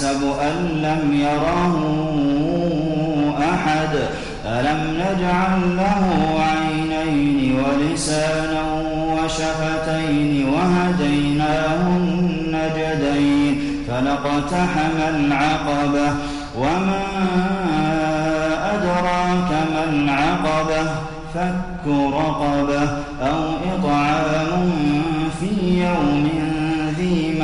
أيحسب أن لم يره أحد. ألم نجعل له عينين ولسانا وشفتين وهديناه النجدين فلاقتحم العقبة. وما أدراك ما العقبة؟ فك رقبة أو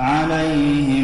عليهم